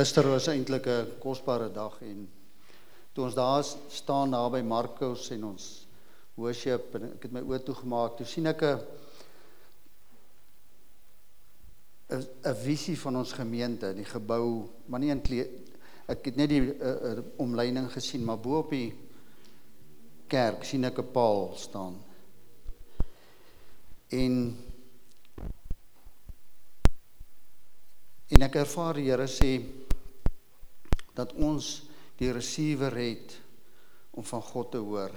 Gister was eintlik 'n kosbare dag en toe ons daar staan daar by Markus en ons worship en ek het my oë toegemaak, toe sien ek 'n 'n 'n visie van ons gemeente, die gebou, maar nie in ek het net die uh, uh, omleining gesien, maar bo op die kerk sien ek 'n paal staan. En En ek ervaar die Here sê dat ons die receiver het om van God te hoor.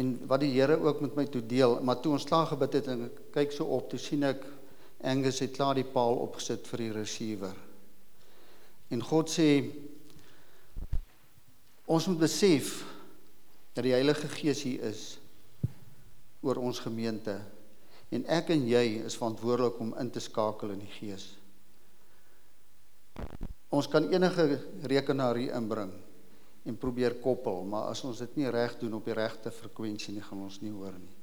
En wat die Here ook met my toe deel, maar toe ons klaar gebid het en ek kyk so op, toe sien ek Angus het klaar die paal opgesit vir die receiver. En God sê ons moet besef dat die Heilige Gees hier is oor ons gemeente En ek en jy is verantwoordelik om in te skakel in die gees. Ons kan enige rekenaar hier inbring en probeer koppel, maar as ons dit nie reg doen op die regte frekwensie nie, gaan ons nie hoor nie.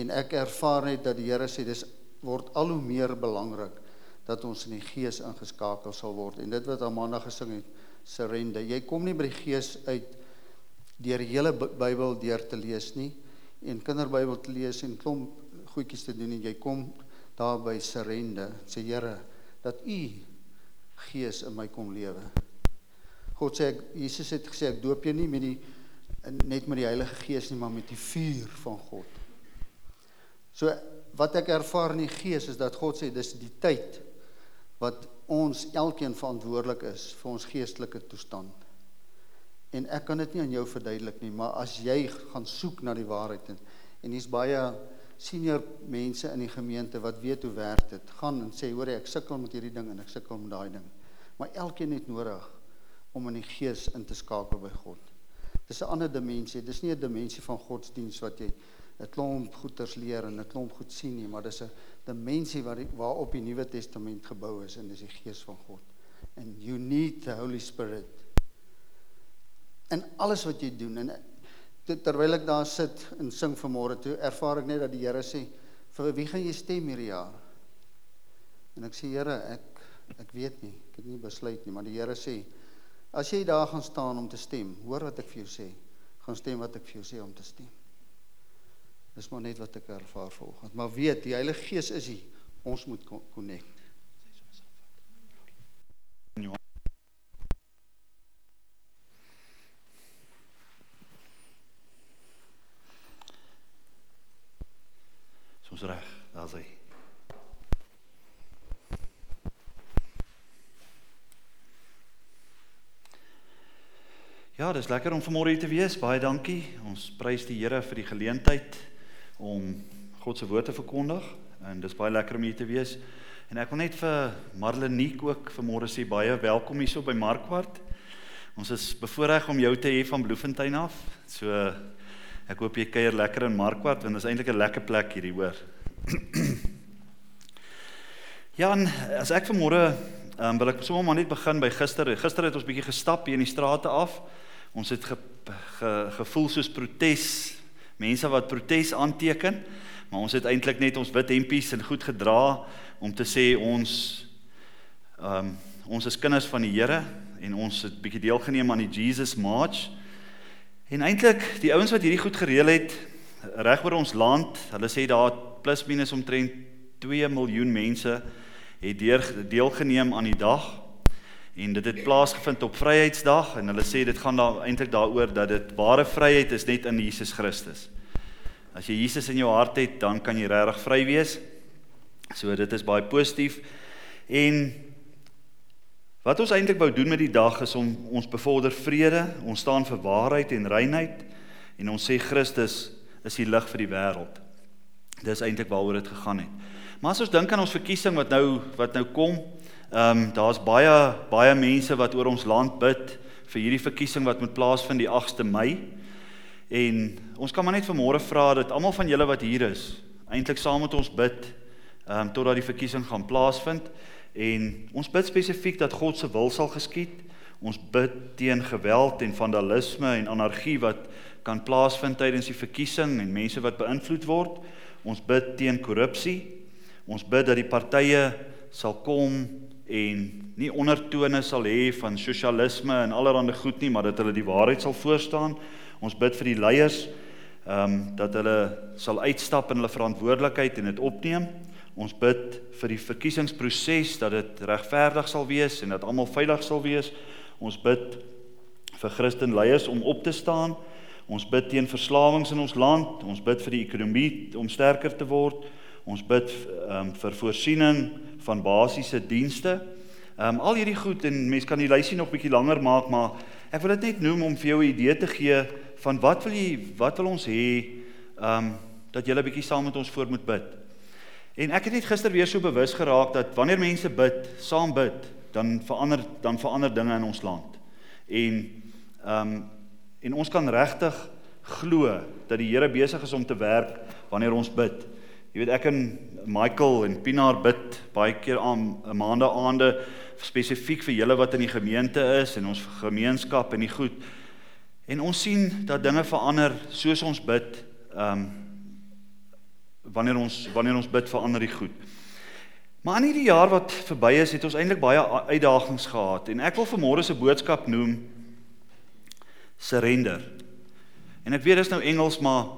En ek ervaar net dat die Here sê dis word al hoe meer belangrik dat ons in die gees ingeskakel sal word. En dit wat Amanda gesing het, surrender. Jy kom nie by die gees uit deur die hele Bybel deur te lees nie en kinderbybel te lees en klomp goedjies te doen en jy kom daar by surrender sê Here dat u gees in my kom lewe. God sê ek Jesus het gesê ek doop jou nie met die net met die Heilige Gees nie maar met die vuur van God. So wat ek ervaar in die gees is dat God sê dis die tyd wat ons elkeen verantwoordelik is vir ons geestelike toestand. En ek kan dit nie aan jou verduidelik nie, maar as jy gaan soek na die waarheid en en hier's baie senior mense in die gemeente wat weet hoe werk dit, gaan en sê hoor ek sukkel met hierdie ding en ek sukkel met daai ding. Maar elkeen het nodig om in die gees in te skakel by God. Dis 'n ander dimensie. Dis nie 'n dimensie van godsdiens wat jy 'n klomp goeters leer en 'n klomp goed sien nie, maar dis 'n dimensie waar waarop die Nuwe Testament gebou is en dis die gees van God. And you need the Holy Spirit. En alles wat jy doen en terwyl ek daar sit en sing vanmôre toe, ervaar ek net dat die Here sê, "Vir wie gaan jy stem hierdie jaar?" En ek sê, "Here, ek ek weet nie, ek het nie besluit nie, maar die Here sê, as jy daar gaan staan om te stem, hoor wat ek vir jou sê, gaan stem wat ek vir jou sê om te stem." Dis maar net wat ek ervaar vanoggend, maar weet, die Heilige Gees is hier. Ons moet connect. Ons reg, daar's hy. Ja, dis lekker om vanmôre hier te wees. Baie dankie. Ons prys die Here vir die geleentheid om God se woord te verkondig en dis baie lekker om hier te wees. En ek wil net vir Marleniek ook vanmôre sê baie welkom hierso by Markwart. Ons is bevoorreg om jou te hê van Bloemfontein af. So Ek hoop jy kuier lekker in Markwart want dit is eintlik 'n lekker plek hierdie hoor. Jan, as ek vanmôre um, wil ek sommer maar net begin by gister. Gister het ons bietjie gestap hier in die strate af. Ons het ge, ge, gevoel soos protes, mense wat protes aanteken, maar ons het eintlik net ons wit hempies en goed gedra om te sê ons ehm um, ons is kinders van die Here en ons het bietjie deelgeneem aan die Jesus March. En eintlik die ouens wat hierdie goed gereël het reg oor ons land, hulle sê daar plus minus omtrent 2 miljoen mense het deur deelgeneem aan die dag en dit het plaasgevind op Vryheidsdag en hulle sê dit gaan daar eintlik daaroor dat dit ware vryheid is net in Jesus Christus. As jy Jesus in jou hart het, dan kan jy regtig vry wees. So dit is baie positief. En Wat ons eintlik wou doen met die dag is om ons bevorder vrede, ons staan vir waarheid en reinheid en ons sê Christus is die lig vir die wêreld. Dis eintlik waaroor dit gegaan het. Maar as ons dink aan ons verkiesing wat nou wat nou kom, ehm um, daar's baie baie mense wat oor ons land bid vir hierdie verkiesing wat moet plaasvind die 8ste Mei. En ons kan maar net vanmôre vra dat almal van julle wat hier is, eintlik saam met ons bid ehm um, totdat die verkiesing gaan plaasvind. En ons bid spesifiek dat God se wil sal geskied. Ons bid teen geweld en vandalisme en anargie wat kan plaasvind tydens die verkiesing en mense wat beïnvloed word. Ons bid teen korrupsie. Ons bid dat die partye sal kom en nie ondertone sal hê van sosialisme en allerlei goed nie, maar dat hulle die waarheid sal voorstaan. Ons bid vir die leiers ehm um, dat hulle sal uitstap in hulle verantwoordelikheid en dit opneem. Ons bid vir die verkiesingsproses dat dit regverdig sal wees en dat almal veilig sal wees. Ons bid vir Christen leiers om op te staan. Ons bid teen verslawings in ons land. Ons bid vir die ekonomie om sterker te word. Ons bid um, vir voorsiening van basiese dienste. Ehm um, al hierdie goed en mense kan die lysie nog bietjie langer maak, maar ek wil dit net noem om vir jou 'n idee te gee van wat wil jy wat wil ons hê ehm um, dat jy 'n bietjie saam met ons voor moet bid. En ek het net gister weer so bewus geraak dat wanneer mense bid, saam bid, dan verander dan verander dinge in ons land. En ehm um, en ons kan regtig glo dat die Here besig is om te werk wanneer ons bid. Jy weet ek en Michael en Pinaar bid baie keer aan 'n maande aande spesifiek vir julle wat in die gemeente is en ons gemeenskap en die goed. En ons sien dat dinge verander soos ons bid. Ehm um, wanneer ons wanneer ons bid verander die goed. Maar in hierdie jaar wat verby is, het ons eintlik baie uitdagings gehad en ek wil vanmôre se boodskap noem surrender. En ek weet dis nou Engels maar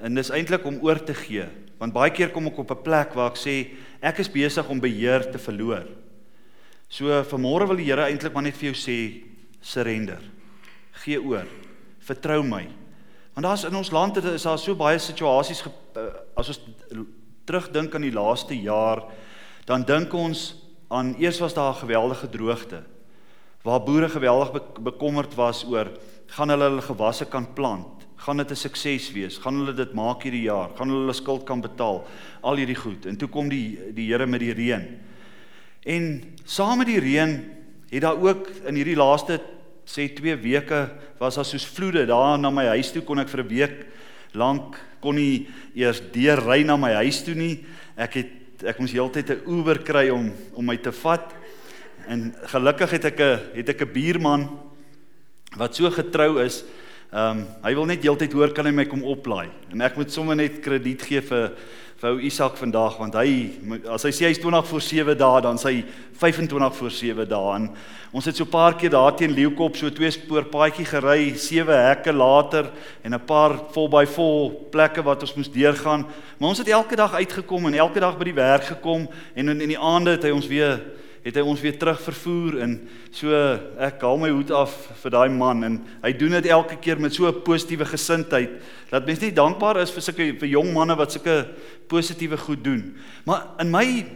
en dis eintlik om oor te gee want baie keer kom ek op 'n plek waar ek sê ek is besig om beheer te verloor. So vanmôre wil die Here eintlik maar net vir jou sê surrender. Gee oor. Vertrou my. Want daar's in ons land is daar so baie situasies eh, as ons terugdink aan die laaste jaar dan dink ons aan eers was daar 'n geweldige droogte waar boere geweldig bekommerd was oor gaan hulle hulle gewasse kan plant? Gaan dit 'n sukses wees? Gaan hulle dit maak hierdie jaar? Gaan hulle hulle skuld kan betaal? Al hierdie goed. En toe kom die die Here met die reën. En saam met die reën het daar ook in hierdie laaste sê 2 weke was daar soos vloede daar na my huis toe kon ek vir 'n week lank kon nie eers deur ry na my huis toe nie. Ek het ek moes heeltyd 'n Uber kry om om my te vat. En gelukkig het ek 'n het ek 'n buurman wat so getrou is. Ehm um, hy wil net heeltyd hoor kan hy my kom oplaai. En ek moet sommer net krediet gee vir vir ou Isak vandag want hy as hy sê hy's 20 voor 7 dae dan sê hy 25 voor 7 dae en ons het so 'n paar keer daar teen Leeukop so twee spoor paadjie gery, sewe hekke later en 'n paar vol by vol plekke wat ons moes deurgaan. Maar ons het elke dag uitgekom en elke dag by die werk gekom en in, in die aande het hy ons weer het hy ons weer terug vervoer en so ek haal my hoed af vir daai man en hy doen dit elke keer met so 'n positiewe gesindheid dat mens net dankbaar is vir sulke vir jong manne wat sulke positiewe goed doen. Maar in my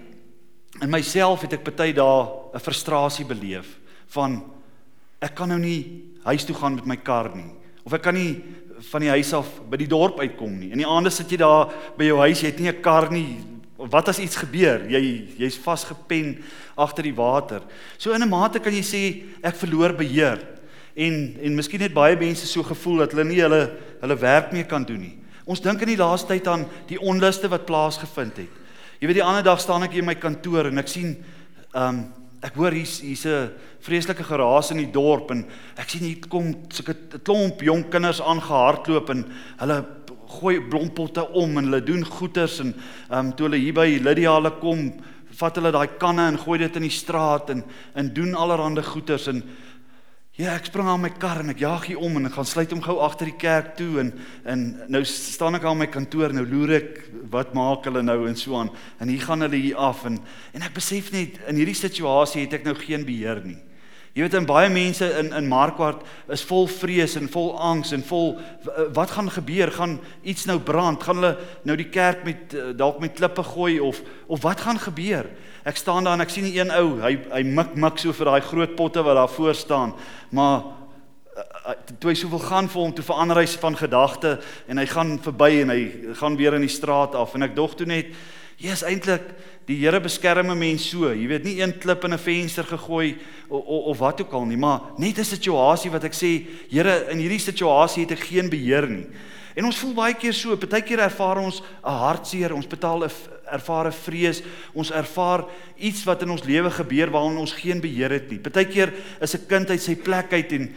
in myself het ek baie dae 'n frustrasie beleef van ek kan nou nie huis toe gaan met my kar nie of ek kan nie van die huis af by die dorp uitkom nie. In die aande sit jy daar by jou huis, jy het nie 'n kar nie, wat as iets gebeur? Jy jy's vasgepen agter die water. So in 'n mate kan jy sê ek verloor beheer. En en miskien het baie mense so gevoel dat hulle nie hulle hulle werk meer kan doen nie. Ons dink in die laaste tyd aan die onluste wat plaasgevind het. Jy weet die ander dag staan ek hier in my kantoor en ek sien ehm um, ek hoor hier's hier's 'n vreeslike geraas in die dorp en ek sien hier kom sulke klomp jong kinders aangehardloop en hulle gooi blompotte om en hulle doen goeters en ehm um, toe hulle hier by Lydia hulle kom, vat hulle daai kanne en gooi dit in die straat en en doen allerlei goeters en ja, ek spring aan my kar en ek jaag hier om en ek gaan sluit hom gou agter die kerk toe en en nou staan ek aan my kantoor nou loer ek wat maak hulle nou en so aan en hier gaan hulle hier af en en ek besef net in hierdie situasie het ek nou geen beheer nie. Jy weet en baie mense in in Markwart is vol vrees en vol angs en vol wat gaan gebeur? Gaan iets nou brand? Gaan hulle nou die kerk met eh, dalk met klippe gooi of of wat gaan gebeur? Ek staan daar en ek sien 'n een ou, hy hy mik mik so vir daai groot potte wat daar voor staan. Maar eh, eh, toe hy soveel gaan vir hom toe verander hy van gedagte en hy gaan verby en hy gaan weer in die straat af en ek dog toe net Ja, is eintlik die Here beskerm 'n mens so. Jy weet nie een klip in 'n venster gegooi of, of, of wat ook al nie, maar net 'n situasie wat ek sê, Here, in hierdie situasie het ek geen beheer nie. En ons voel baie keer so, baie keer ervaar ons 'n hartseer, ons betaal 'n ervaar 'n vrees, ons ervaar iets wat in ons lewe gebeur waarin ons geen beheer het nie. Baie keer is 'n kind uit sy plek uit en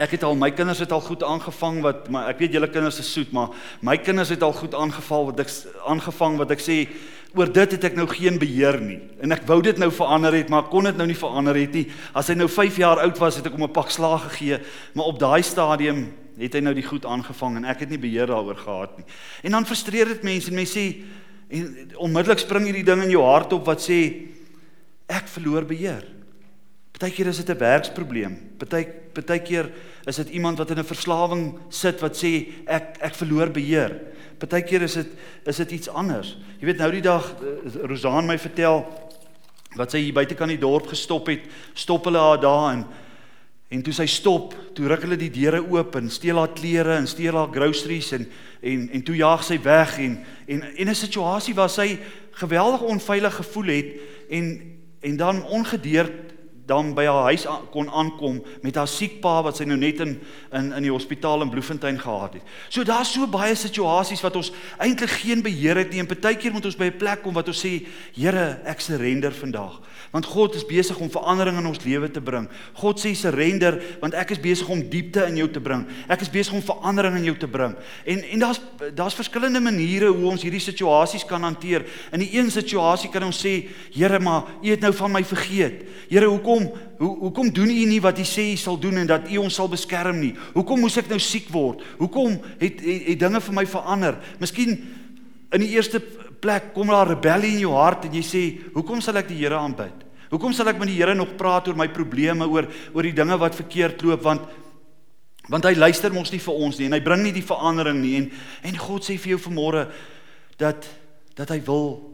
Ek het al my kinders het al goed aangevang wat maar ek weet julle kinders is soet maar my kinders het al goed aangeval wat ek aangevang wat ek sê oor dit het ek nou geen beheer nie. En ek wou dit nou verander het, maar kon dit nou nie verander het nie. As hy nou 5 jaar oud was, het ek hom 'n pak slaag gegee, maar op daai stadium het hy nou die goed aangevang en ek het nie beheer daaroor gehad nie. En dan frustreer dit mense en mense sê en onmiddellik spring hierdie ding in jou hart op wat sê ek verloor beheer. Partykeer is dit 'n werksprobleem. Party partykeer is dit iemand wat in 'n verslawing sit wat sê ek ek verloor beheer. Partykeer is dit is dit iets anders. Jy weet nou die dag uh, Rosaan my vertel wat sy hier buite kan die dorp gestop het, stop hulle haar daar en en toe sy stop, toe ruk hulle die deure oop en steel haar klere en steel haar groceries en en en toe jaag sy weg en en en 'n situasie waar sy geweldig onveilig gevoel het en en dan ongedeerd dan by haar huis kon aankom met haar siek pa wat sy nou net in in in die hospitaal in Bloemfontein gehad het. So daar's so baie situasies wat ons eintlik geen beheer het nie en partykeer moet ons by 'n plek kom wat ons sê, Here, ek surrender vandag. Want God is besig om verandering in ons lewe te bring. God sê surrender want ek is besig om diepte in jou te bring. Ek is besig om verandering in jou te bring. En en daar's daar's verskillende maniere hoe ons hierdie situasies kan hanteer. In die een situasie kan ons sê, Here, maar U het nou van my vergeet. Here, hoekom hoe hoekom doen U nie wat U sê U sal doen en dat U ons sal beskerm nie? Hoekom moes ek nou siek word? Hoekom het het, het dinge vir my verander? Miskien in die eerste plek kom daar rebellie in jou hart en jy sê, "Hoekom sal ek die Here aanbid? Hoekom sal ek met die Here nog praat oor my probleme, oor oor die dinge wat verkeerd loop want want hy luister mos nie vir ons nie en hy bring nie die verandering nie en en God sê vir jou vanmôre dat dat hy wil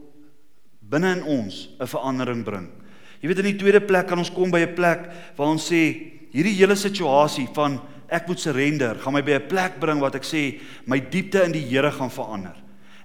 binne in ons 'n verandering bring. Jy weet in die tweede plek kan ons kom by 'n plek waar ons sê hierdie hele situasie van ek moet surrender, gaan my by 'n plek bring wat ek sê my diepte in die Here gaan verander.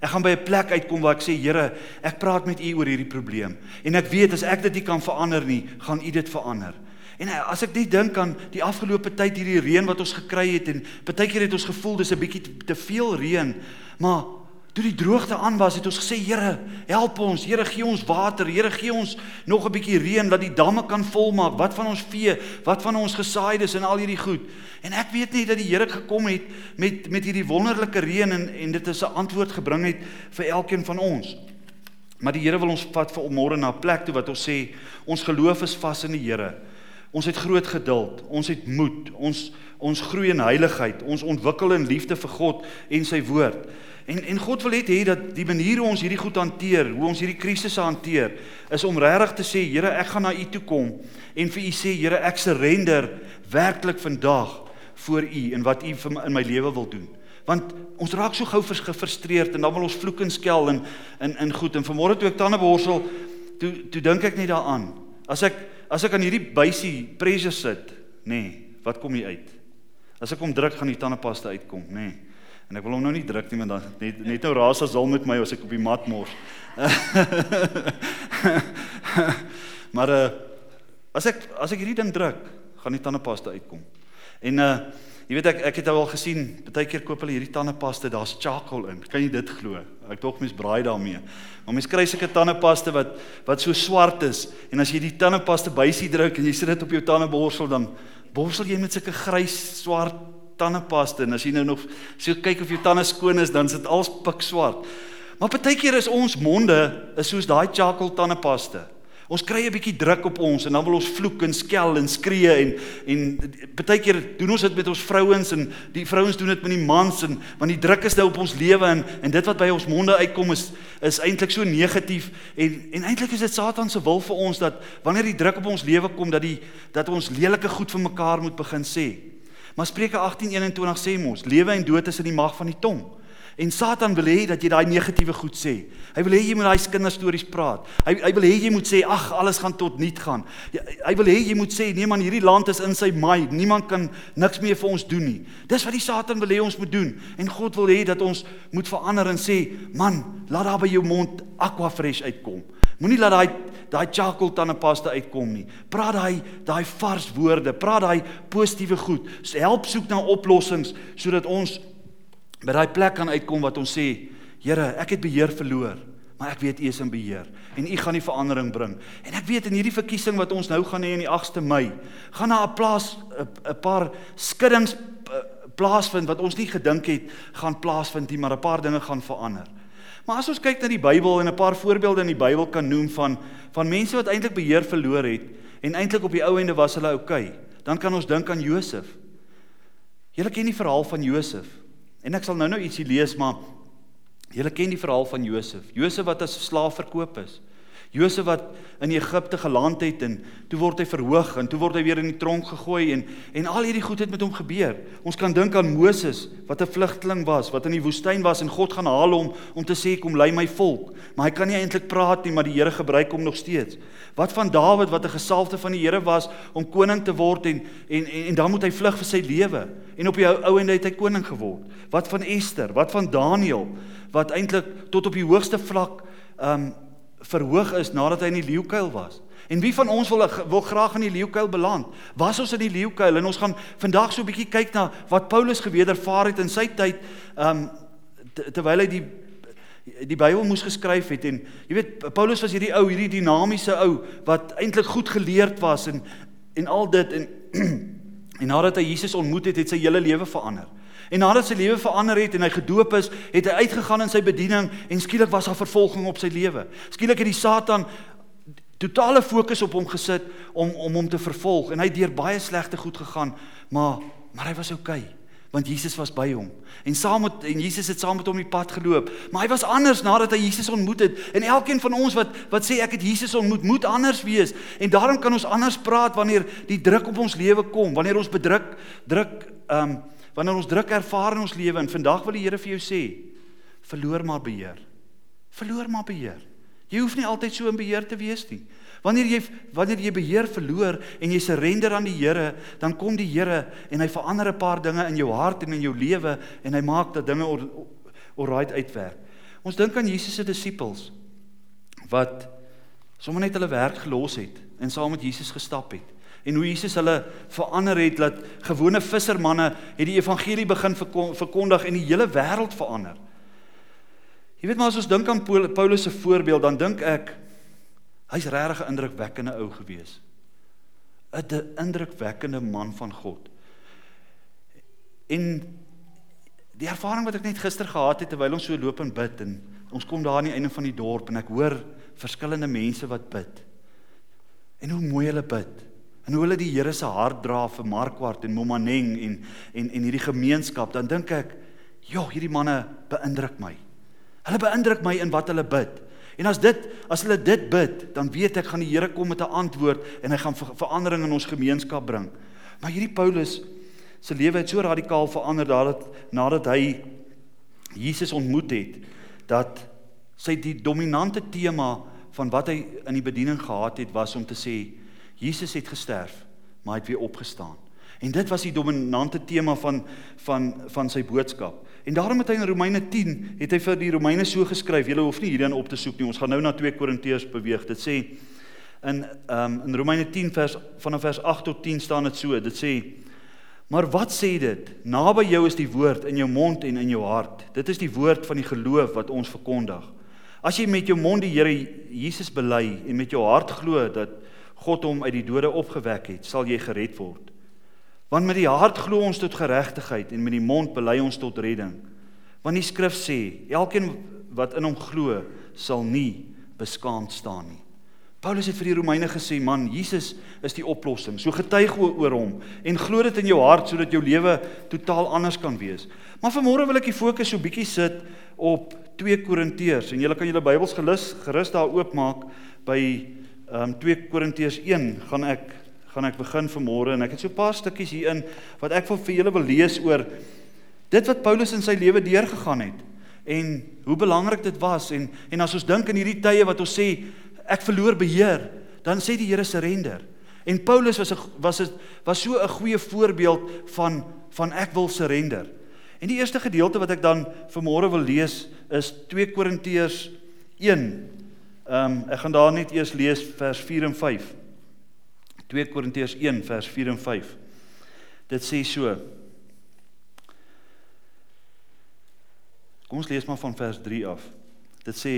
Ek gaan by 'n plek uitkom waar ek sê Here, ek praat met U oor hierdie probleem en ek weet as ek dit nie kan verander nie, gaan U dit verander. En eh, as ek net dink aan die afgelope tyd hierdie reën wat ons gekry het en baie keer het ons gevoel dis 'n bietjie te veel reën, maar Toe die droogte aan was, het ons gesê, Here, help ons. Here, gee ons water. Here, gee ons nog 'n bietjie reën dat die damme kan volmaak. Wat van ons vee? Wat van ons gesaaides en al hierdie goed? En ek weet net dat die Here gekom het met met hierdie wonderlike reën en en dit is 'n antwoord gebring het vir elkeen van ons. Maar die Here wil ons vat vir môre na 'n plek toe wat ons sê, ons geloof is vas in die Here. Ons het groot geduld, ons het moed, ons ons groei in heiligheid, ons ontwikkel in liefde vir God en sy woord. En en God wil hê dat die manier hoe ons hierdie goed hanteer, hoe ons hierdie krisisse hanteer, is om regtig te sê, Here, ek gaan na U toe kom en vir U sê, Here, ek surrender werklik vandag voor U en wat U in my lewe wil doen. Want ons raak so gou gefrustreerd en dan wil ons vloek en skel en in in goed en vanmôre toe ek tande borsel, toe toe dink ek net daaraan. As ek as ek aan hierdie buisie pressure sit, nê, nee, wat kom hier uit? As ek hom druk gaan die tandepasta uitkom, nê. Nee. En ek wil hom nou nie druk nie want dan net net nou raas as al met my as ek op die mat mors. maar uh as ek as ek hierdie ding druk, gaan die tandepasta uitkom. En uh jy weet ek ek het al gesien, baie keer koop hulle hierdie tandepasta, daar's charcoal in. Kan jy dit glo? Ek tog mens braai daarmee. Maar mens kry sulke tandepasta wat wat so swart is en as jy die tandepasta bysie druk en jy sit dit op jou tandeborsel dan borsel jy met sulke grys swart tandepasta en as jy nou nog so kyk of jou tande skoon is, dan is dit als pik swart. Maar partykeer is ons monde is soos daai charcoal tandepasta. Ons kry 'n bietjie druk op ons en dan wil ons vloek en skel en skree en en partykeer doen ons dit met ons vrouens en die vrouens doen dit met die mans en want die druk is nou op ons lewe en en dit wat by ons monde uitkom is is eintlik so negatief en en eintlik is dit Satan se wil vir ons dat wanneer die druk op ons lewe kom dat die dat ons lelike goed vir mekaar moet begin sê. Maar Spreuke 18:21 sê mos, lewe en dood is in die mag van die tong. En Satan wil hê dat jy daai negatiewe goed sê. Hy wil hê jy moet daai kinderstories praat. Hy hy wil hê jy moet sê ag alles gaan tot niet gaan. Hy, hy wil hê jy moet sê nee man hierdie land is in sy maai. Niemand kan niks meer vir ons doen nie. Dis wat die Satan wil hê ons moet doen. En God wil hê dat ons moet verander en sê man, laat daar by jou mond aqua fresh uitkom. Moenie laat daai daai charcoal tandepasta uitkom nie. Praat daai daai vars woorde, praat daai positiewe goed. Help soek na oplossings sodat ons by daai plek kan uitkom wat ons sê, Here, ek het beheer verloor, maar ek weet U is in beheer en U gaan die verandering bring. En ek weet in hierdie verkiesing wat ons nou gaan hê in die 8ste Mei, gaan daar 'n plaas 'n paar skuddings plaasvind wat ons nie gedink het gaan plaasvind nie, maar 'n paar dinge gaan verander. Maar as ons kyk na die Bybel en 'n paar voorbeelde in die Bybel kan noem van van mense wat eintlik beheer verloor het en eintlik op die ou ende was hulle oukei, okay, dan kan ons dink aan Josef. Julle ken die verhaal van Josef. En ek sal nou-nou ietsie lees, maar julle ken die verhaal van Josef. Josef wat as slaaf verkoop is. Josef wat in Egipte geland het en toe word hy verhoog en toe word hy weer in die tronk gegooi en en al hierdie goed het met hom gebeur. Ons kan dink aan Moses wat 'n vlugteling was, wat in die woestyn was en God gaan haal hom om te sê kom lei my volk. Maar hy kan nie eintlik praat nie, maar die Here gebruik hom nog steeds. Wat van Dawid wat 'n gesalfde van die Here was om koning te word en en en, en dan moet hy vlug vir sy lewe en op die ou, ou ende het hy koning geword. Wat van Ester? Wat van Daniël wat eintlik tot op die hoogste vlak um verhoog is nadat hy in die leeukuil was. En wie van ons wil wil graag in die leeukuil beland? Was ons in die leeukuil en ons gaan vandag so 'n bietjie kyk na wat Paulus gewedervaar het in sy tyd um terwyl hy die die Bybel moes geskryf het en jy weet Paulus was hierdie ou, hierdie dinamiese ou wat eintlik goed geleerd was en en al dit en en nadat hy Jesus ontmoet het, het sy hele lewe verander. En nadat sy lewe verander het en hy gedoop is, het hy uitgegaan in sy bediening en skielik was daar vervolging op sy lewe. Skielik het die Satan totale fokus op hom gesit om om hom te vervolg en hy het deur baie slegte goed gegaan, maar maar hy was oukei. Okay want Jesus was by hom. En saam met en Jesus het saam met hom die pad geloop. Maar hy was anders nadat hy Jesus ontmoet het. En elkeen van ons wat wat sê ek het Jesus ontmoet, moet anders wees. En daarom kan ons anders praat wanneer die druk op ons lewe kom, wanneer ons bedruk druk ehm um, wanneer ons druk ervaar in ons lewe en vandag wil die Here vir jou sê verloor maar beheer. Verloor maar beheer. Jy hoef nie altyd so in beheer te wees nie. Wanneer jy wanneer jy beheer verloor en jy surrender aan die Here, dan kom die Here en hy verander 'n paar dinge in jou hart en in jou lewe en hy maak dat dinge alright uitwerk. Ons dink aan Jesus se disippels wat sommer net hulle werk gelos het en saam met Jesus gestap het en hoe Jesus hulle verander het dat gewone vissermanne het die evangelie begin verkondig en die hele wêreld verander. Jy weet maar as ons dink aan Paulus se voorbeeld dan dink ek hy's regtig 'n indrukwekkende ou gewees. 'n indrukwekkende man van God. En die ervaring wat ek net gister gehad het terwyl ons so loop en bid en ons kom daar aan die einde van die dorp en ek hoor verskillende mense wat bid. En hoe mooi hulle bid en hoe hulle die Here se hart dra vir Markwart en Momaneng en en en hierdie gemeenskap, dan dink ek, ja, hierdie manne beïndruk my. Hulle beïndruk my in wat hulle bid. En as dit as hulle dit bid, dan weet ek gaan die Here kom met 'n antwoord en hy gaan ver verandering in ons gemeenskap bring. Maar hierdie Paulus se lewe het so radikaal verander nadat nadat hy Jesus ontmoet het dat sy die dominante tema van wat hy in die bediening gehad het was om te sê Jesus het gesterf, maar hy het weer opgestaan. En dit was die dominante tema van van van sy boodskap. En daarom het hy in Romeine 10 het hy vir die Romeine so geskryf. Julle hoef nie hierdan op te soek nie. Ons gaan nou na 2 Korintiërs beweeg. Dit sê in ehm um, in Romeine 10 vers vanaf vers 8 tot 10 staan dit so. Dit sê Maar wat sê dit? Naby jou is die woord in jou mond en in jou hart. Dit is die woord van die geloof wat ons verkondig. As jy met jou mond die Here Jesus bely en met jou hart glo dat God hom uit die dode opgewek het, sal jy gered word. Want met die hart glo ons tot geregtigheid en met die mond bely ons tot redding. Want die skrif sê, elkeen wat in hom glo, sal nie beskaamd staan nie. Paulus het vir die Romeine gesê, man, Jesus is die oplossing. So getuig oor hom en glo dit in jou hart sodat jou lewe totaal anders kan wees. Maar vanmôre wil ek die fokus so bietjie sit op 2 Korintiërs en julle kan julle Bybels gelus gerus daar oopmaak by Ehm um, 2 Korintiërs 1 gaan ek gaan ek begin vanmôre en ek het so 'n paar stukkies hierin wat ek vir vir julle wil lees oor dit wat Paulus in sy lewe deurgegaan het en hoe belangrik dit was en en as ons dink in hierdie tye wat ons sê ek verloor beheer, dan sê die Here surrender. En Paulus was 'n was 'n was so 'n goeie voorbeeld van van ek wil surrender. En die eerste gedeelte wat ek dan vanmôre wil lees is 2 Korintiërs Ehm um, ek gaan daar net eers lees vers 4 en 5. 2 Korintiërs 1 vers 4 en 5. Dit sê so. Kom ons lees maar van vers 3 af. Dit sê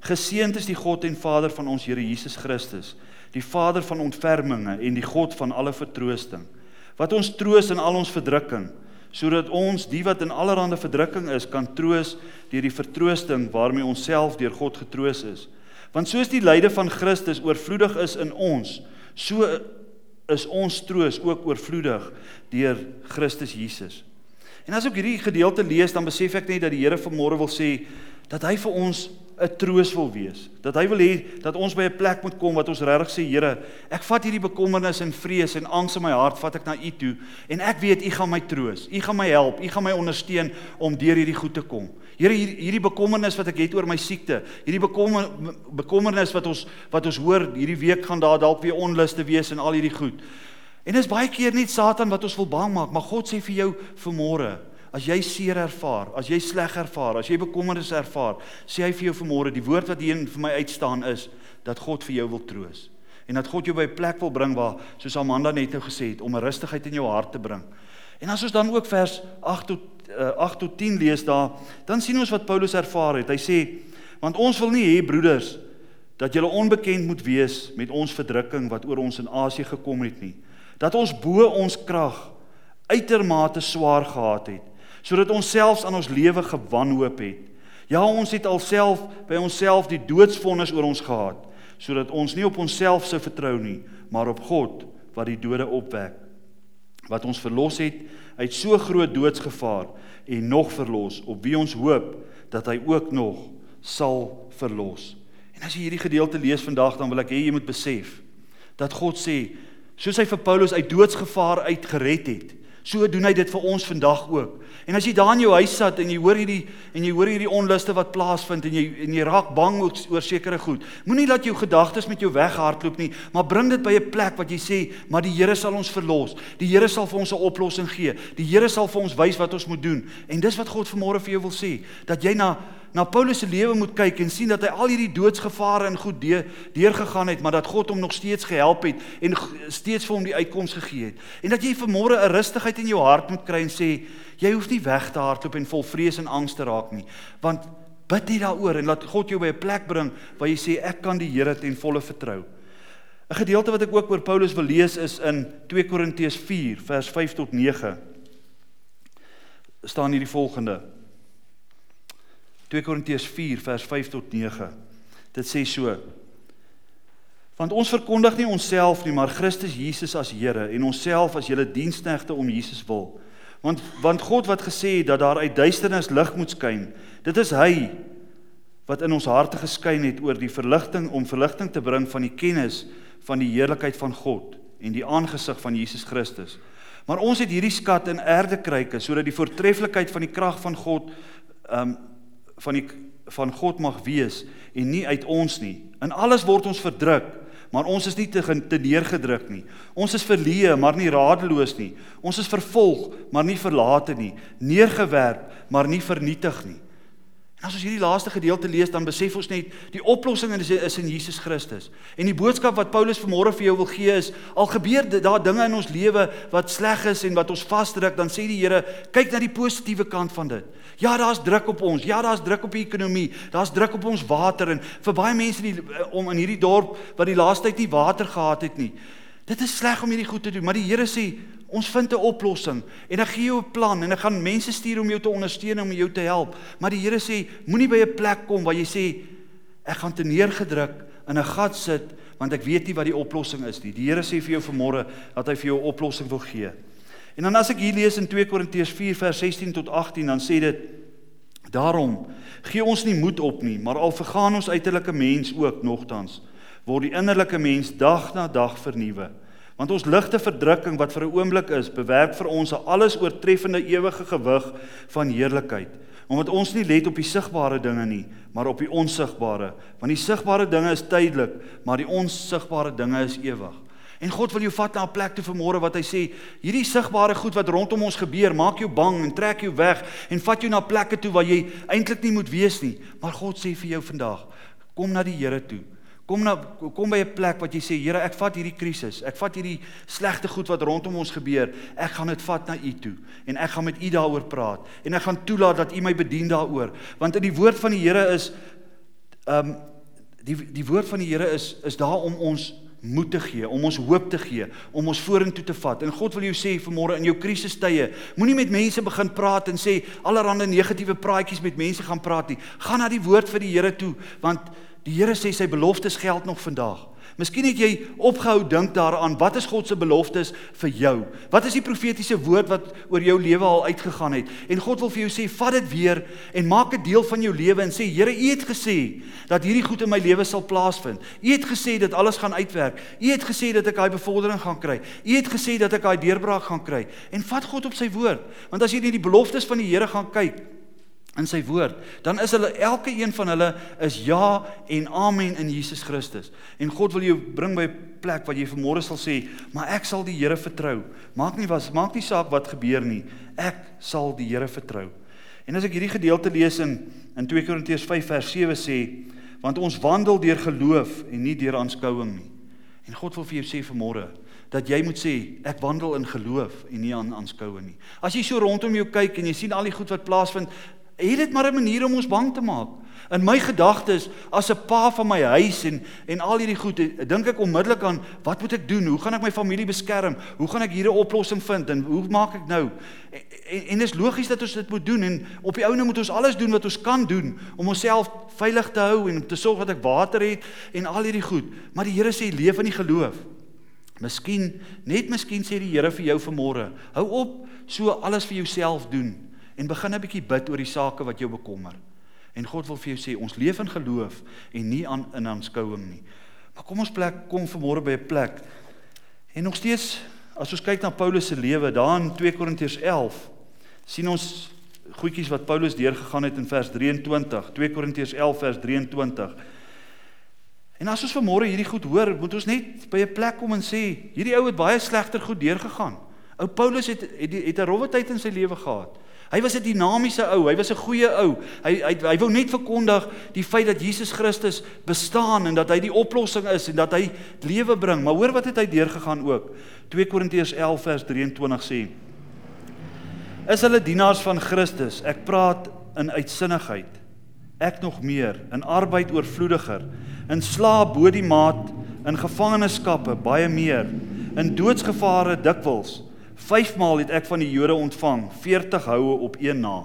Geseënd is die God en Vader van ons Here Jesus Christus, die Vader van ontferminge en die God van alle vertroosting, wat ons troos in al ons verdrukking, sodat ons die wat in allerlei verdrukking is kan troos deur die vertroosting waarmee ons self deur God getroos is. Want soos die lyde van Christus oorvloedig is in ons, so is ons troos ook oorvloedig deur Christus Jesus. En as ek hierdie gedeelte lees, dan besef ek net dat die Here vanmôre wil sê dat hy vir ons 'n troos wil wees. Dat hy wil hê dat ons by 'n plek moet kom wat ons regtig sê, Here, ek vat hierdie bekommernis en vrees en angs in my hart, vat ek na U toe en ek weet U gaan my troos. U gaan my help. U gaan my ondersteun om deur hierdie goed te kom. Here, hierdie bekommernis wat ek het oor my siekte, hierdie bekommer bekommernis wat ons wat ons hoor, hierdie week gaan daar dalk weer onluste wees en al hierdie goed. En dis baie keer nie Satan wat ons wil bang maak, maar God sê vir jou vanmôre, As jy seer ervaar, as jy sleg ervaar, as jy bekommernis ervaar, sê hy vir jou vanmôre die woord wat hier vir my uitstaan is dat God vir jou wil troos en dat God jou by 'n plek wil bring waar soos Amanda net nou gesê het om 'n rustigheid in jou hart te bring. En as ons dan ook vers 8 tot 8 tot 10 lees daar, dan sien ons wat Paulus ervaar het. Hy sê want ons wil nie hê broeders dat julle onbekend moet wees met ons verdrukking wat oor ons in Asië gekom het nie. Dat ons bo ons krag uitermate swaar gehad het sodat ons selfs aan ons lewe gewanhoop het. Ja, ons het alself by onsself die doodsvonnis oor ons gehad, sodat ons nie op onsself sou vertrou nie, maar op God wat die dode opwek, wat ons verlos het uit so groot doodsgevaar en nog verlos op wie ons hoop dat hy ook nog sal verlos. En as jy hierdie gedeelte lees vandag, dan wil ek hê jy moet besef dat God sê, soos hy vir Paulus uit doodsgevaar uit gered het, So doen hy dit vir ons vandag ook. En as jy daar in jou huis sit en jy hoor hierdie en jy hoor hierdie onluste wat plaasvind en jy en jy raak bang oor, oor sekere goed, moenie laat jou gedagtes met jou weghardloop nie, maar bring dit by 'n plek wat jy sê, maar die Here sal ons verlos. Die Here sal vir ons 'n oplossing gee. Die Here sal vir ons wys wat ons moet doen. En dis wat God vanmôre vir jou wil sê, dat jy na na Paulus se lewe moet kyk en sien dat hy al hierdie doodsgevare en goed deur deurgegaan het, maar dat God hom nog steeds gehelp het en steeds vir hom die uitkoms gegee het. En dat jy vanmôre 'n rustigheid in jou hart moet kry en sê, jy hoef nie weg te hardloop en vol vrees en angs te raak nie, want bid net daaroor en laat God jou by 'n plek bring waar jy sê ek kan die Here ten volle vertrou. 'n Gedeelte wat ek ook oor Paulus wil lees is in 2 Korintiërs 4 vers 5 tot 9. staan hier die volgende 2 Korintiërs 4 vers 5 tot 9. Dit sê so: Want ons verkondig nie onsself nie, maar Christus Jesus as Here en onsself as julle diensknegte om Jesus wil. Want want God wat gesê het dat daar uit duisternis lig moet skyn, dit is hy wat in ons harte geskyn het oor die verligting om verligting te bring van die kennis van die heerlikheid van God en die aangesig van Jesus Christus. Maar ons het hierdie skat in erdekruike sodat die voortreffelikheid van die krag van God um van die van God mag wees en nie uit ons nie. In alles word ons verdruk, maar ons is nie te, te neergedruk nie. Ons is verleë, maar nie radeloos nie. Ons is vervolg, maar nie verlate nie. Neergewerp, maar nie vernietig nie. En as ons hierdie laaste gedeelte lees, dan besef ons net die oplossing is, is in Jesus Christus. En die boodskap wat Paulus vanmôre vir jou wil gee is: al gebeur daar dinge in ons lewe wat sleg is en wat ons vasdruk, dan sê die Here, kyk na die positiewe kant van dit. Ja, daar's druk op ons. Ja, daar's druk op die ekonomie. Daar's druk op ons water en vir baie mense die, om in hierdie dorp wat die laaste tyd nie water gehad het nie. Dit is sleg om hierdie goed te doen, maar die Here sê ons vind 'n oplossing en ek gee jou 'n plan en ek gaan mense stuur om jou te ondersteun om jou te help. Maar die Here sê moenie by 'n plek kom waar jy sê ek gaan te neergedruk in 'n gat sit want ek weet nie wat die oplossing is nie. Die Here sê vir jou vanmôre dat hy vir jou 'n oplossing wil gee. En dan as ek hier lees in 2 Korintiërs 4 vers 16 tot 18 dan sê dit daarom gee ons nie moed op nie, maar al vergaan ons uiterlike mens ook nogtans word die innerlike mens dag na dag vernuwe. Want ons ligte verdrukking wat vir 'n oomblik is, bewerk vir ons 'n alles oortreffende ewige gewig van heerlikheid. Omdat ons nie let op die sigbare dinge nie, maar op die onsigbare. Want die sigbare dinge is tydelik, maar die onsigbare dinge is ewig. En God wil jou vat na 'n plek toe vanmôre wat hy sê, hierdie sigbare goed wat rondom ons gebeur, maak jou bang en trek jou weg en vat jou na plekke toe waar jy eintlik nie moet wees nie. Maar God sê vir jou vandag, kom na die Here toe. Kom na kom by 'n plek wat jy sê Here, ek vat hierdie krisis. Ek vat hierdie slegte goed wat rondom ons gebeur. Ek gaan dit vat na U toe en ek gaan met U daaroor praat en ek gaan toelaat dat U my bedien daaroor. Want in die woord van die Here is ehm um, die die woord van die Here is is daar om ons moed te gee, om ons hoop te gee, om ons vorentoe te vat. En God wil jou sê vanmôre in jou krisistye, moenie met mense begin praat en sê allerlei negatiewe praatjies met mense gaan praat nie. Gaan na die woord vir die Here toe, want die Here sê sy beloftes geld nog vandag. Miskien het jy opgehou dink daaraan wat is God se beloftes vir jou? Wat is die profetiese woord wat oor jou lewe al uitgegaan het? En God wil vir jou sê, vat dit weer en maak dit deel van jou lewe en sê, Here, U het gesê dat hierdie goed in my lewe sal plaasvind. U het gesê dat alles gaan uitwerk. U het gesê dat ek daai bevordering gaan kry. U het gesê dat ek daai deurbraak gaan kry. En vat God op sy woord, want as jy net die beloftes van die Here gaan kyk, in sy woord, dan is hulle elke een van hulle is ja en amen in Jesus Christus. En God wil jou bring by 'n plek waar jy vanmôre sal sê, "Maar ek sal die Here vertrou. Maak nie was maak nie saak wat gebeur nie. Ek sal die Here vertrou." En as ek hierdie gedeelte lees in in 2 Korintiërs 5 vers 7 sê, "Want ons wandel deur geloof en nie deur aanskouing nie." En God wil vir jou sê vanmôre dat jy moet sê ek wandel in geloof en nie aan aanskouing nie. As jy so rondom jou kyk en jy sien al die goed wat plaasvind, het dit maar 'n manier om ons bang te maak. In my gedagtes as 'n pa van my huis en en al hierdie goed, dink ek onmiddellik aan wat moet ek doen? Hoe gaan ek my familie beskerm? Hoe gaan ek hier 'n oplossing vind en hoe maak ek nou? En, en dis logies dat ons dit moet doen en op die ouene moet ons alles doen wat ons kan doen om onsself veilig te hou en om te sorg dat ek water het en al hierdie goed. Maar die Here sê leef in die geloof. Miskien, net miskien sê die Here vir jou vanmôre, hou op so alles vir jouself doen en begin 'n bietjie bid oor die sake wat jou bekommer. En God wil vir jou sê ons leef in geloof en nie aan in aanskouing nie. Maar kom ons plek kom vanmôre by 'n plek. En nog steeds as ons kyk na Paulus se lewe daar in 2 Korintiërs 11 sien ons goedjies wat Paulus deurgegaan het in vers 23. 2 Korintiërs 11 vers 23. En as ons vanmôre hierdie goed hoor, moet ons net by 'n plek kom en sê, hierdie ou het baie slegter goed deurgegaan. Ou Paulus het het, het 'n rowwe tyd in sy lewe gehad. Hy was 'n dinamiese ou, hy was 'n goeie ou. Hy hy hy wou net verkondig die feit dat Jesus Christus bestaan en dat hy die oplossing is en dat hy lewe bring. Maar hoor wat het hy deurgegaan ook. 2 Korintiërs 11 vers 23 sê: Is hulle dienaars van Christus? Ek praat in uitsinnigheid. Ek nog meer, in arbeid oorvloediger, in slaap bo die maat, in gevangenskappe baie meer, in doodsgevare dikwels. Vyfmaal het ek van die Jode ontvang 40 houe op een na.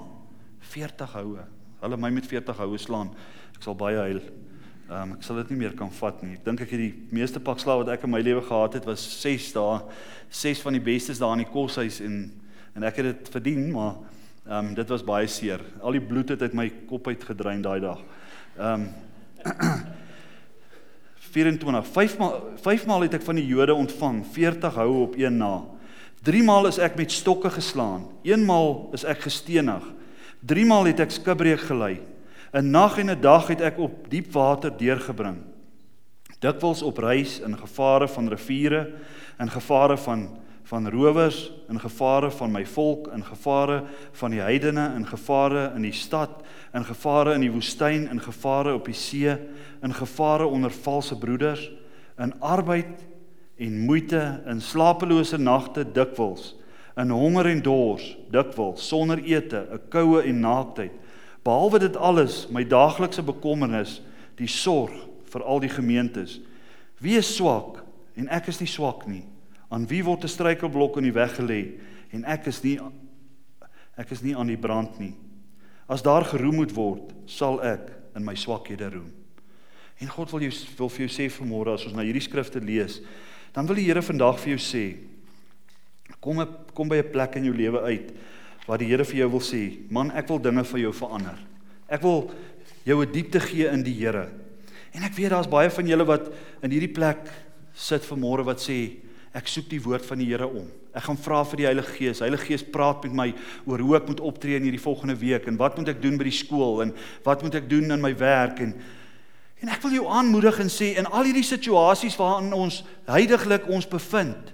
40 houe. Hulle my met 40 houe slaan. Ek sal baie huil. Ehm um, ek sal dit nie meer kan vat nie. Ek dink ek het die meeste pak slaag wat ek in my lewe gehad het was 6 dae. 6 van die bestes daar in die koshuis en en ek het dit verdien, maar ehm um, dit was baie seer. Al die bloed het uit my kop uit gedrein daai dag. Ehm um, 24 5 maal 5 maal het ek van die Jode ontvang 40 houe op een na. Driemaal is ek met stokke geslaan. Eenmaal is ek gestenig. Driemaal het ek skibreek gelei. 'n Nag en 'n dag het ek op diep water deurgebring. Dikwels op reis in gevare van riviere, in gevare van van rowers, in gevare van my volk, in gevare van die heidene, in gevare in die stad, in gevare in die woestyn, in gevare op die see, in gevare onder valse broeders, in arbeid en moeite in slapelose nagte dikwels in honger en dors dikwels sonder ete 'n koue en naaktheid. Behalwe dit alles my daaglikse bekommernis die sorg vir al die gemeentes. Wie is swak en ek is nie swak nie. Aan wie word 'n struikelblok in die weg gelê en ek is nie ek is nie aan die brand nie. As daar geroem moet word sal ek in my swakhede roem. En God wil jou wil vir jou sê vanmôre as ons na hierdie skrifte lees dan wil die Here vandag vir jou sê kom kom by 'n plek in jou lewe uit waar die Here vir jou wil sê man ek wil dinge vir jou verander. Ek wil jou 'n diepte gee in die Here. En ek weet daar's baie van julle wat in hierdie plek sit vanmôre wat sê ek soek die woord van die Here om. Ek gaan vra vir die Heilige Gees. Heilige Gees praat met my oor hoe ek moet optree in hierdie volgende week en wat moet ek doen by die skool en wat moet ek doen in my werk en En ek wil jou aanmoedig en sê in al hierdie situasies waarin ons heidaglik ons bevind,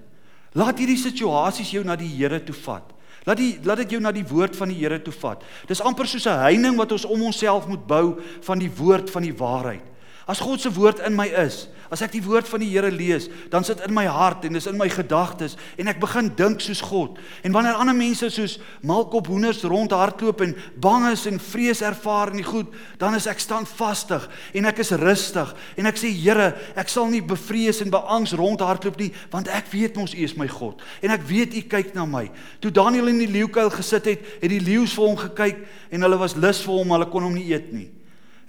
laat hierdie situasies jou na die Here toe vat. Laat die laat dit jou na die woord van die Here toe vat. Dis amper soos 'n heining wat ons om onsself moet bou van die woord van die waarheid. As God se woord in my is, as ek die woord van die Here lees, dan sit in my hart en dis in my gedagtes en ek begin dink soos God. En wanneer ander mense soos malkop hoenders rondhardloop en bang is en vrees ervaar in die goed, dan is ek standvastig en ek is rustig en ek sê Here, ek sal nie bevrees en beangs rondhardloop nie, want ek weet mos U is my God en ek weet U kyk na my. Toe Daniël in die leeukuil gesit het, het die leeu's vir hom gekyk en hulle was lus vir hom, hulle kon hom nie eet nie.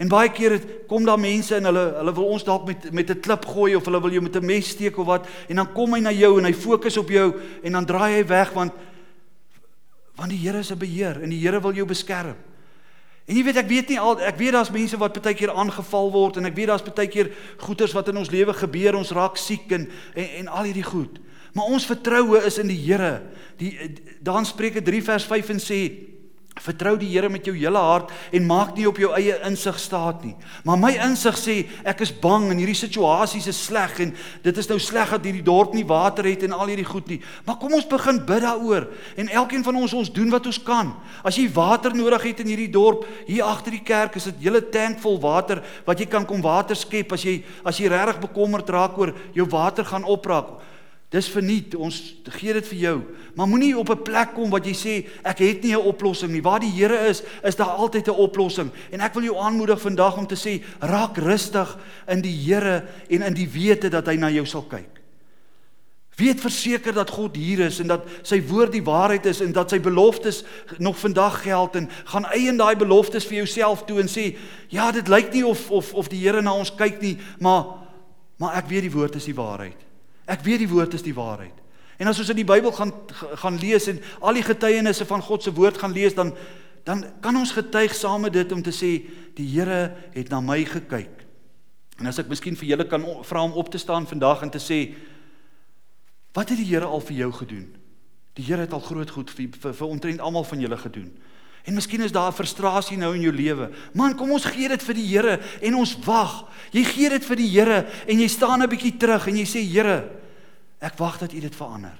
En baie keer het, kom daar mense en hulle hulle wil ons dalk met met 'n klip gooi of hulle wil jou met 'n mes steek of wat en dan kom hy na jou en hy fokus op jou en dan draai hy weg want want die Here is 'n beheer en die Here wil jou beskerm. En jy weet ek weet nie al ek weet daar's mense wat baie keer aangeval word en ek weet daar's baie keer goeters wat in ons lewe gebeur ons raak siek en en, en al hierdie goed. Maar ons vertroue is in die Here. Die dan Spreuke 3 vers 5 en sê Vertrou die Here met jou hele hart en maak nie op jou eie insig staat nie. Maar my insig sê ek is bang en hierdie situasie is sleg en dit is nou sleg dat hierdie dorp nie water het en al hierdie goed nie. Maar kom ons begin bid daaroor en elkeen van ons ons doen wat ons kan. As jy water nodig het in hierdie dorp, hier agter die kerk is dit hele tank vol water wat jy kan kom water skep as jy as jy regtig bekommerd raak oor jou water gaan opraak. Dis verniet. Ons gee dit vir jou. Maar moenie op 'n plek kom wat jy sê ek het nie 'n oplossing nie. Waar die Here is, is daar altyd 'n oplossing. En ek wil jou aanmoedig vandag om te sê raak rustig in die Here en in die wete dat hy na jou sal kyk. Weet verseker dat God hier is en dat sy woord die waarheid is en dat sy beloftes nog vandag geld en gaan eien daai beloftes vir jouself toe en sê ja, dit lyk nie of of of die Here na ons kyk nie, maar maar ek weet die woord is die waarheid. Ek weet die woord is die waarheid. En as ons in die Bybel gaan gaan lees en al die getuienisse van God se woord gaan lees dan dan kan ons getuig saam met dit om te sê die Here het na my gekyk. En as ek miskien vir julle kan vra om op te staan vandag en te sê wat het die Here al vir jou gedoen? Die Here het al groot goed vir vir, vir omtrent almal van julle gedoen. En miskien is daar frustrasie nou in jou lewe. Man, kom ons gee dit vir die Here en ons wag. Jy gee dit vir die Here en jy staan 'n bietjie terug en jy sê Here, ek wag dat U dit verander.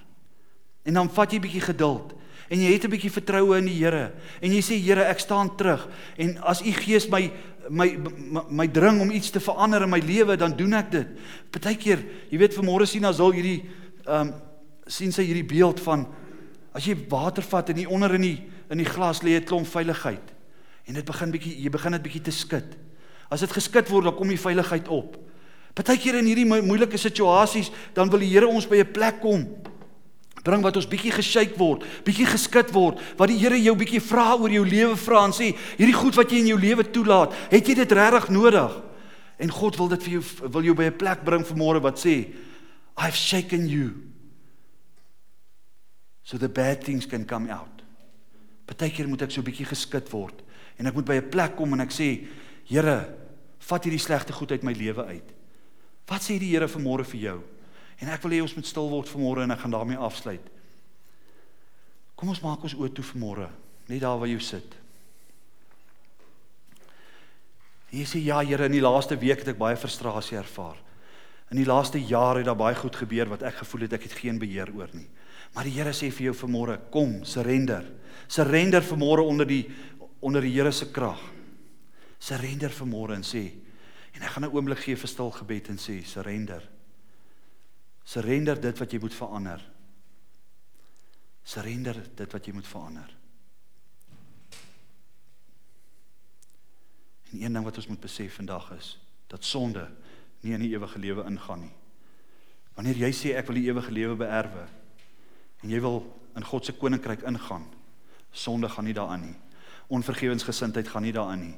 En dan vat jy 'n bietjie geduld en jy het 'n bietjie vertroue in die Here en jy sê Here, ek staan terug en as U Gees my my my, dring om iets te verander in my lewe, dan doen ek dit. Partykeer, jy weet vanmôre sien as al hierdie ehm um, sien sy hierdie beeld van as jy water vat en hier onder in die in die glas lê 'n klomp veiligheid. En dit begin bietjie jy begin dit bietjie te skud. As dit geskit word, dan kom die veiligheid op. Partykeer in hierdie moeilike situasies, dan wil die Here ons by 'n plek kom bring wat ons bietjie geshake word, bietjie geskit word, wat die Here jou bietjie vra oor jou lewe vra en sê, hierdie goed wat jy in jou lewe toelaat, het jy dit regtig nodig? En God wil dit vir jou wil jou by 'n plek bring vanmôre wat sê, I've shaken you so the bad things can come out. Partykeer moet ek so 'n bietjie geskit word en ek moet by 'n plek kom en ek sê, Here, vat hierdie slegte goed uit my lewe uit. Wat sê die Here vanmôre vir jou? En ek wil hê ons moet stil word vanmôre en ek gaan daarmee afsluit. Kom ons maak ons oë toe vanmôre, net daar waar jy sit. En jy sê ja, Here, in die laaste week het ek baie frustrasie ervaar. In die laaste jaar het daar baie goed gebeur wat ek gevoel het ek het geen beheer oor nie. Maar die Here sê vir jou vanmôre, kom, surrender. Surrender vanmôre onder die onder die Here se krag. Surrender vanmôre en sê en ek gaan 'n oomblik gee vir stil gebed en sê surrender. Surrender dit wat jy moet verander. Surrender dit wat jy moet verander. En een ding wat ons moet besef vandag is dat sonde nie in die ewige lewe ingaan nie. Wanneer jy sê ek wil die ewige lewe beerwe en jy wil in God se koninkryk ingaan, sonde gaan nie daaraan nie. Onvergewensgesindheid gaan nie daaraan nie.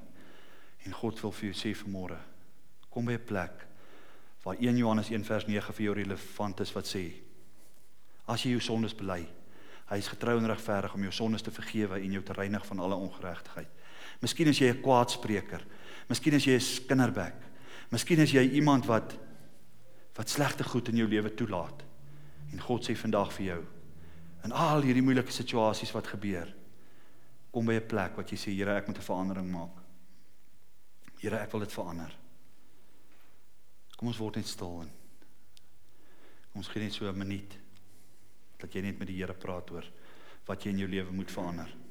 En God wil vir jou sê vanmôre, kom by 'n plek waar 1 Johannes 1 vers 9 vir jou relevant is wat sê: As jy jou sondes bely, hy is getrou en regverdig om jou sondes te vergewe en jou te reinig van alle ongeregtigheid. Miskien is jy 'n kwaadspreker. Miskien is jy 'n kinderbek. Miskien is jy iemand wat wat slegte goed in jou lewe toelaat. En God sê vandag vir jou, in al hierdie moeilike situasies wat gebeur, kom by 'n plek wat jy sê Here, ek moet 'n verandering maak. Here, ek wil dit verander. Kom ons word net stil en ons gee net so 'n minuut dat jy net met die Here praat oor wat jy in jou lewe moet verander.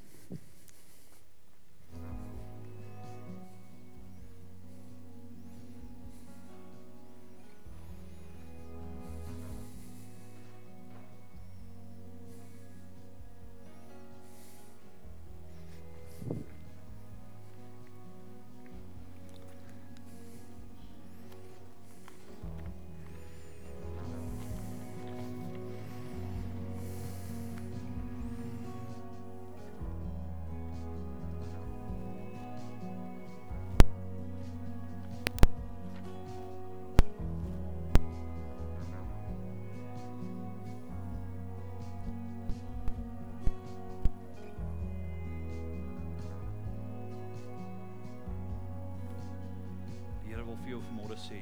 vir jou vanmôre sê.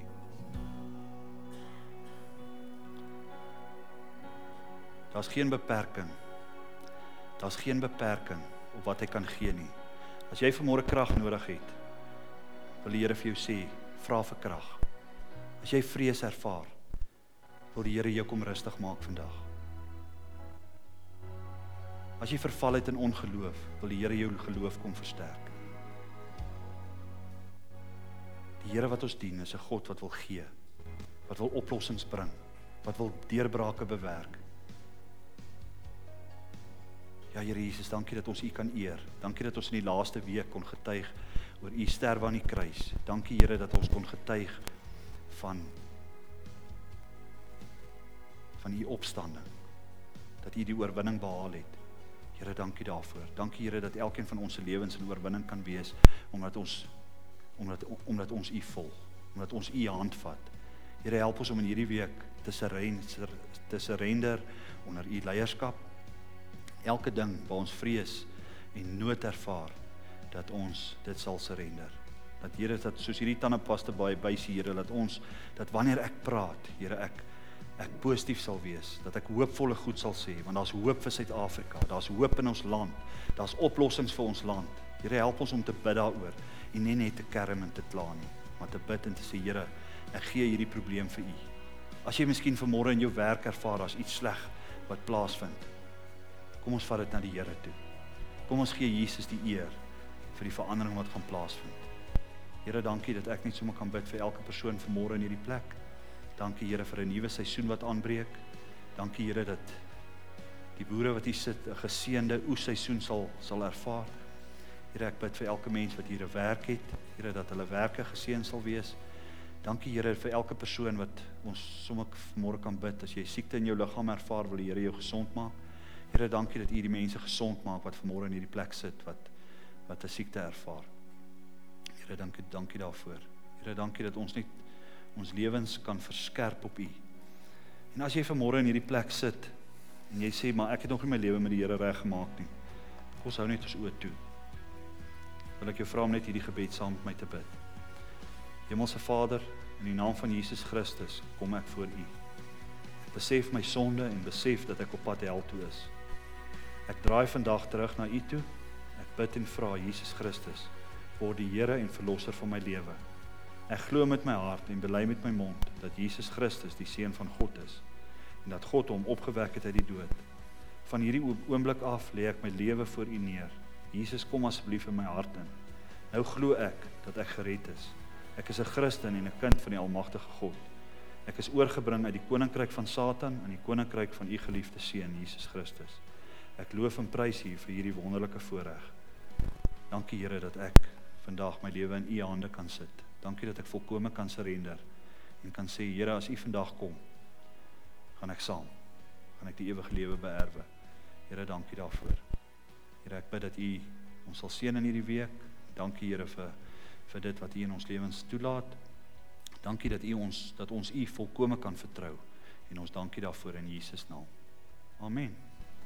Daar's geen beperking. Daar's geen beperking op wat hy kan gee nie. As jy vanmôre krag nodig het, wil die Here vir jou sê, vra vir krag. As jy vrees ervaar, wil die Here jou kom rustig maak vandag. As jy verval het in ongeloof, wil die Here jou geloof kom versterk. Die Here wat ons dien, is 'n God wat wil gee, wat wil oplossings bring, wat wil deurbrake bewerk. Ja Here Jesus, dankie dat ons U kan eer. Dankie dat ons in die laaste week kon getuig oor U sterwe aan die kruis. Dankie Here dat ons kon getuig van van U opstanding. Dat U die oorwinning behaal het. Here, dankie daarvoor. Dankie Here dat elkeen van ons se lewens 'n oorwinning kan wees omdat ons omdat omdat ons U volg, omdat ons U hand vat. Here, help ons om in hierdie week te surrender te surrender onder U leierskap elke ding waar ons vrees en nood ervaar dat ons dit sal surrender. Dat Here dat soos hierdie tandepaste baie bysie Here dat ons dat wanneer ek praat, Here ek ek positief sal wees, dat ek hoopvolle goed sal sê want daar's hoop vir Suid-Afrika, daar's hoop in ons land, daar's oplossings vir ons land. Here help ons om te bid daaroor en nie net te kerm en te kla nie, maar te bid en te sê Here, ek gee hierdie probleem vir U. As jy miskien vanmôre in jou werk ervaar daar's iets sleg wat plaasvind, Kom ons vat dit na die Here toe. Kom ons gee Jesus die eer vir die verandering wat gaan plaasvind. Here, dankie dat ek net sommer kan bid vir elke persoon vanmôre in hierdie plek. Dankie Here vir 'n nuwe seisoen wat aanbreek. Dankie Here dat die boere wat hier sit 'n geseënde oesseisoen sal sal ervaar. Here, ek bid vir elke mens wat hier 'n werk het. Here, dat hulle werke geseën sal wees. Dankie Here vir elke persoon wat ons sommer môre kan bid as jy siekte in jou liggaam ervaar, wil die Here jou gesond maak. Here, dankie dat U die mense gesond maak wat vanmôre in hierdie plek sit wat wat 'n siekte ervaar. Here, dankie, dankie daarvoor. Here, dankie dat ons net ons lewens kan verskerp op U. En as jy vanmôre in hierdie plek sit en jy sê maar ek het nog nie my lewe met die Here reg gemaak nie. Kom ons hou net ons oë toe. Wil ek jou vra om net hierdie gebed saam met my te bid. Hemelse Vader, in die naam van Jesus Christus, kom ek voor U. Besef my sonde en besef dat ek op pad hel toe is. Ek draai vandag terug na U toe. Ek bid en vra Jesus Christus word die Here en verlosser van my lewe. Ek glo met my hart en bely met my mond dat Jesus Christus die seun van God is en dat God hom opgewek het uit die dood. Van hierdie oomblik af lê ek my lewe voor U neer. Jesus kom asseblief in my hart in. Nou glo ek dat ek gered is. Ek is 'n Christen en 'n kind van die Almagtige God. Ek is oorgebring uit die koninkryk van Satan in die koninkryk van U geliefde seun Jesus Christus. Ek loof en prys U vir hierdie wonderlike voorreg. Dankie Here dat ek vandag my lewe in U hande kan sit. Dankie dat ek volkome kan surrender en kan sê Here as U vandag kom, gaan ek saam. Gaan ek die ewige lewe beerwe. Here, dankie daarvoor. Here, ek bid dat U ons sal seën in hierdie week. Dankie Here vir vir dit wat U in ons lewens toelaat. Dankie dat U ons dat ons U volkome kan vertrou en ons dankie daarvoor in Jesus naam. Amen.